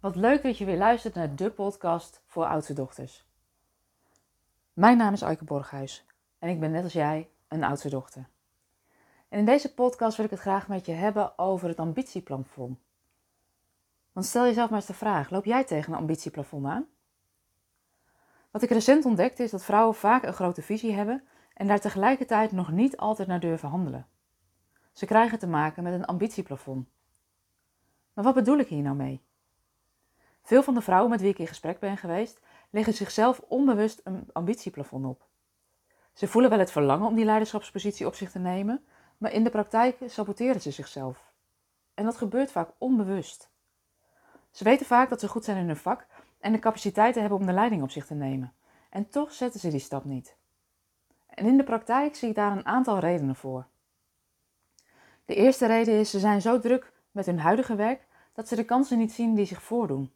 Wat leuk dat je weer luistert naar de podcast voor oudste dochters. Mijn naam is Aike Borghuis en ik ben net als jij een oudste dochter. En in deze podcast wil ik het graag met je hebben over het ambitieplafond. Want stel jezelf maar eens de vraag, loop jij tegen een ambitieplafond aan? Wat ik recent ontdekte is dat vrouwen vaak een grote visie hebben en daar tegelijkertijd nog niet altijd naar durven handelen. Ze krijgen te maken met een ambitieplafond. Maar wat bedoel ik hier nou mee? Veel van de vrouwen met wie ik in gesprek ben geweest, leggen zichzelf onbewust een ambitieplafond op. Ze voelen wel het verlangen om die leiderschapspositie op zich te nemen, maar in de praktijk saboteren ze zichzelf. En dat gebeurt vaak onbewust. Ze weten vaak dat ze goed zijn in hun vak en de capaciteiten hebben om de leiding op zich te nemen. En toch zetten ze die stap niet. En in de praktijk zie ik daar een aantal redenen voor. De eerste reden is, ze zijn zo druk met hun huidige werk dat ze de kansen niet zien die zich voordoen.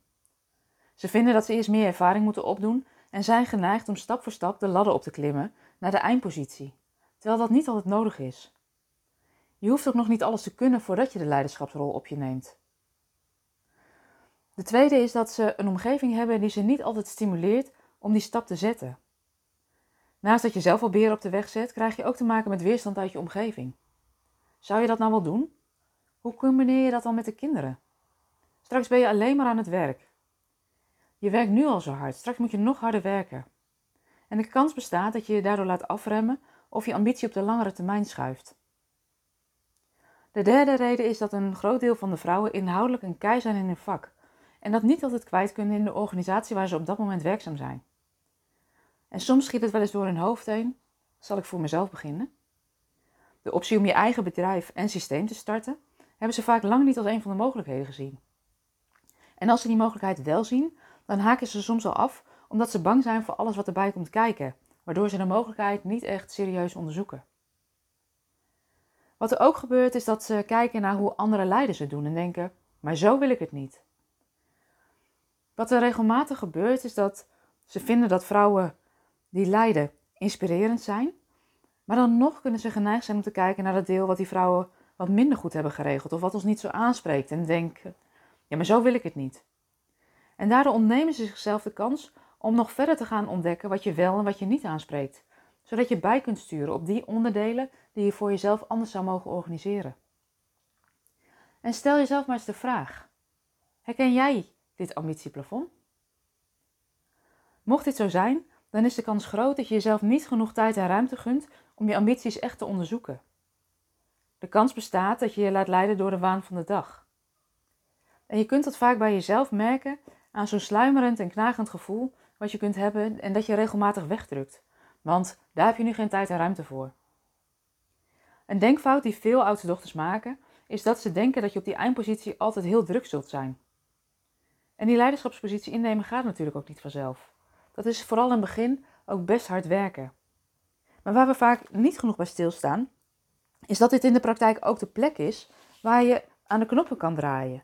Ze vinden dat ze eerst meer ervaring moeten opdoen en zijn geneigd om stap voor stap de ladder op te klimmen naar de eindpositie, terwijl dat niet altijd nodig is. Je hoeft ook nog niet alles te kunnen voordat je de leiderschapsrol op je neemt. De tweede is dat ze een omgeving hebben die ze niet altijd stimuleert om die stap te zetten. Naast dat je zelf al beren op de weg zet, krijg je ook te maken met weerstand uit je omgeving. Zou je dat nou wel doen? Hoe combineer je dat dan met de kinderen? Straks ben je alleen maar aan het werk. Je werkt nu al zo hard, straks moet je nog harder werken. En de kans bestaat dat je je daardoor laat afremmen of je ambitie op de langere termijn schuift. De derde reden is dat een groot deel van de vrouwen inhoudelijk een kei zijn in hun vak en dat niet altijd kwijt kunnen in de organisatie waar ze op dat moment werkzaam zijn. En soms schiet het wel eens door hun hoofd heen, zal ik voor mezelf beginnen. De optie om je eigen bedrijf en systeem te starten, hebben ze vaak lang niet als een van de mogelijkheden gezien. En als ze die mogelijkheid wel zien, dan haken ze soms al af omdat ze bang zijn voor alles wat erbij komt kijken, waardoor ze de mogelijkheid niet echt serieus onderzoeken. Wat er ook gebeurt is dat ze kijken naar hoe andere leiders het doen en denken: maar zo wil ik het niet. Wat er regelmatig gebeurt is dat ze vinden dat vrouwen die leiden inspirerend zijn, maar dan nog kunnen ze geneigd zijn om te kijken naar het deel wat die vrouwen wat minder goed hebben geregeld of wat ons niet zo aanspreekt en denken: ja, maar zo wil ik het niet. En daardoor ontnemen ze zichzelf de kans om nog verder te gaan ontdekken wat je wel en wat je niet aanspreekt, zodat je bij kunt sturen op die onderdelen die je voor jezelf anders zou mogen organiseren. En stel jezelf maar eens de vraag: herken jij dit ambitieplafond? Mocht dit zo zijn, dan is de kans groot dat je jezelf niet genoeg tijd en ruimte gunt om je ambities echt te onderzoeken. De kans bestaat dat je je laat leiden door de waan van de dag. En je kunt dat vaak bij jezelf merken aan zo'n sluimerend en knagend gevoel wat je kunt hebben en dat je regelmatig wegdrukt. Want daar heb je nu geen tijd en ruimte voor. Een denkfout die veel oudste dochters maken, is dat ze denken dat je op die eindpositie altijd heel druk zult zijn. En die leiderschapspositie innemen gaat natuurlijk ook niet vanzelf. Dat is vooral in het begin ook best hard werken. Maar waar we vaak niet genoeg bij stilstaan, is dat dit in de praktijk ook de plek is waar je aan de knoppen kan draaien.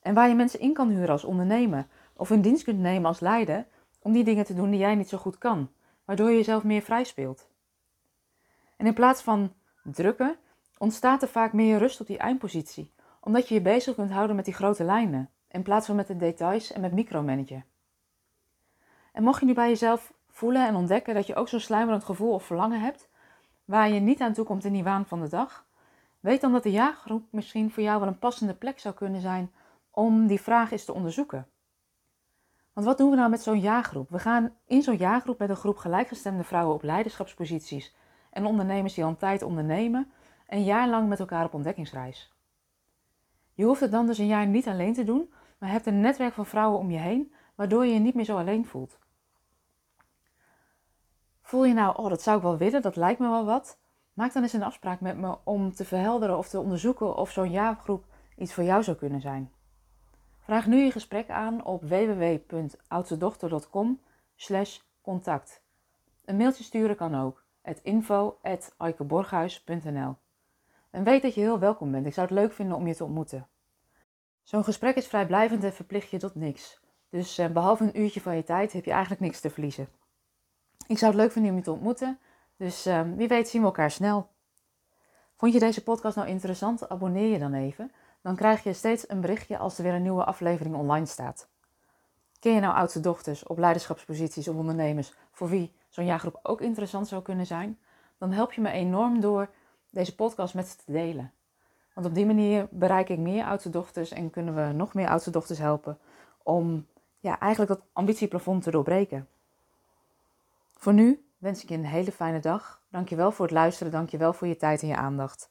En waar je mensen in kan huren als ondernemer of in dienst kunt nemen als leider om die dingen te doen die jij niet zo goed kan, waardoor je jezelf meer vrij speelt. En in plaats van drukken ontstaat er vaak meer rust op die eindpositie, omdat je je bezig kunt houden met die grote lijnen, in plaats van met de details en met micromanagen. En mocht je nu bij jezelf voelen en ontdekken dat je ook zo'n sluimerend gevoel of verlangen hebt, waar je niet aan toe komt in die waan van de dag, weet dan dat de jaargroep misschien voor jou wel een passende plek zou kunnen zijn om die vraag eens te onderzoeken. Want wat doen we nou met zo'n jaargroep? We gaan in zo'n jaargroep met een groep gelijkgestemde vrouwen op leiderschapsposities en ondernemers die al een tijd ondernemen, een jaar lang met elkaar op ontdekkingsreis. Je hoeft het dan dus een jaar niet alleen te doen, maar hebt een netwerk van vrouwen om je heen, waardoor je je niet meer zo alleen voelt. Voel je nou, oh dat zou ik wel willen, dat lijkt me wel wat? Maak dan eens een afspraak met me om te verhelderen of te onderzoeken of zo'n jaargroep iets voor jou zou kunnen zijn. Vraag nu je gesprek aan op www.oudstedochter.com contact. Een mailtje sturen kan ook, het info.aikeborghuis.nl En weet dat je heel welkom bent, ik zou het leuk vinden om je te ontmoeten. Zo'n gesprek is vrijblijvend en verplicht je tot niks. Dus eh, behalve een uurtje van je tijd heb je eigenlijk niks te verliezen. Ik zou het leuk vinden om je te ontmoeten, dus eh, wie weet zien we elkaar snel. Vond je deze podcast nou interessant? Abonneer je dan even dan krijg je steeds een berichtje als er weer een nieuwe aflevering online staat. Ken je nou oudste dochters op leiderschapsposities of ondernemers voor wie zo'n jaargroep ook interessant zou kunnen zijn? Dan help je me enorm door deze podcast met ze te delen. Want op die manier bereik ik meer oudste dochters en kunnen we nog meer oudste dochters helpen om ja, eigenlijk dat ambitieplafond te doorbreken. Voor nu wens ik je een hele fijne dag. Dankjewel voor het luisteren, dankjewel voor je tijd en je aandacht.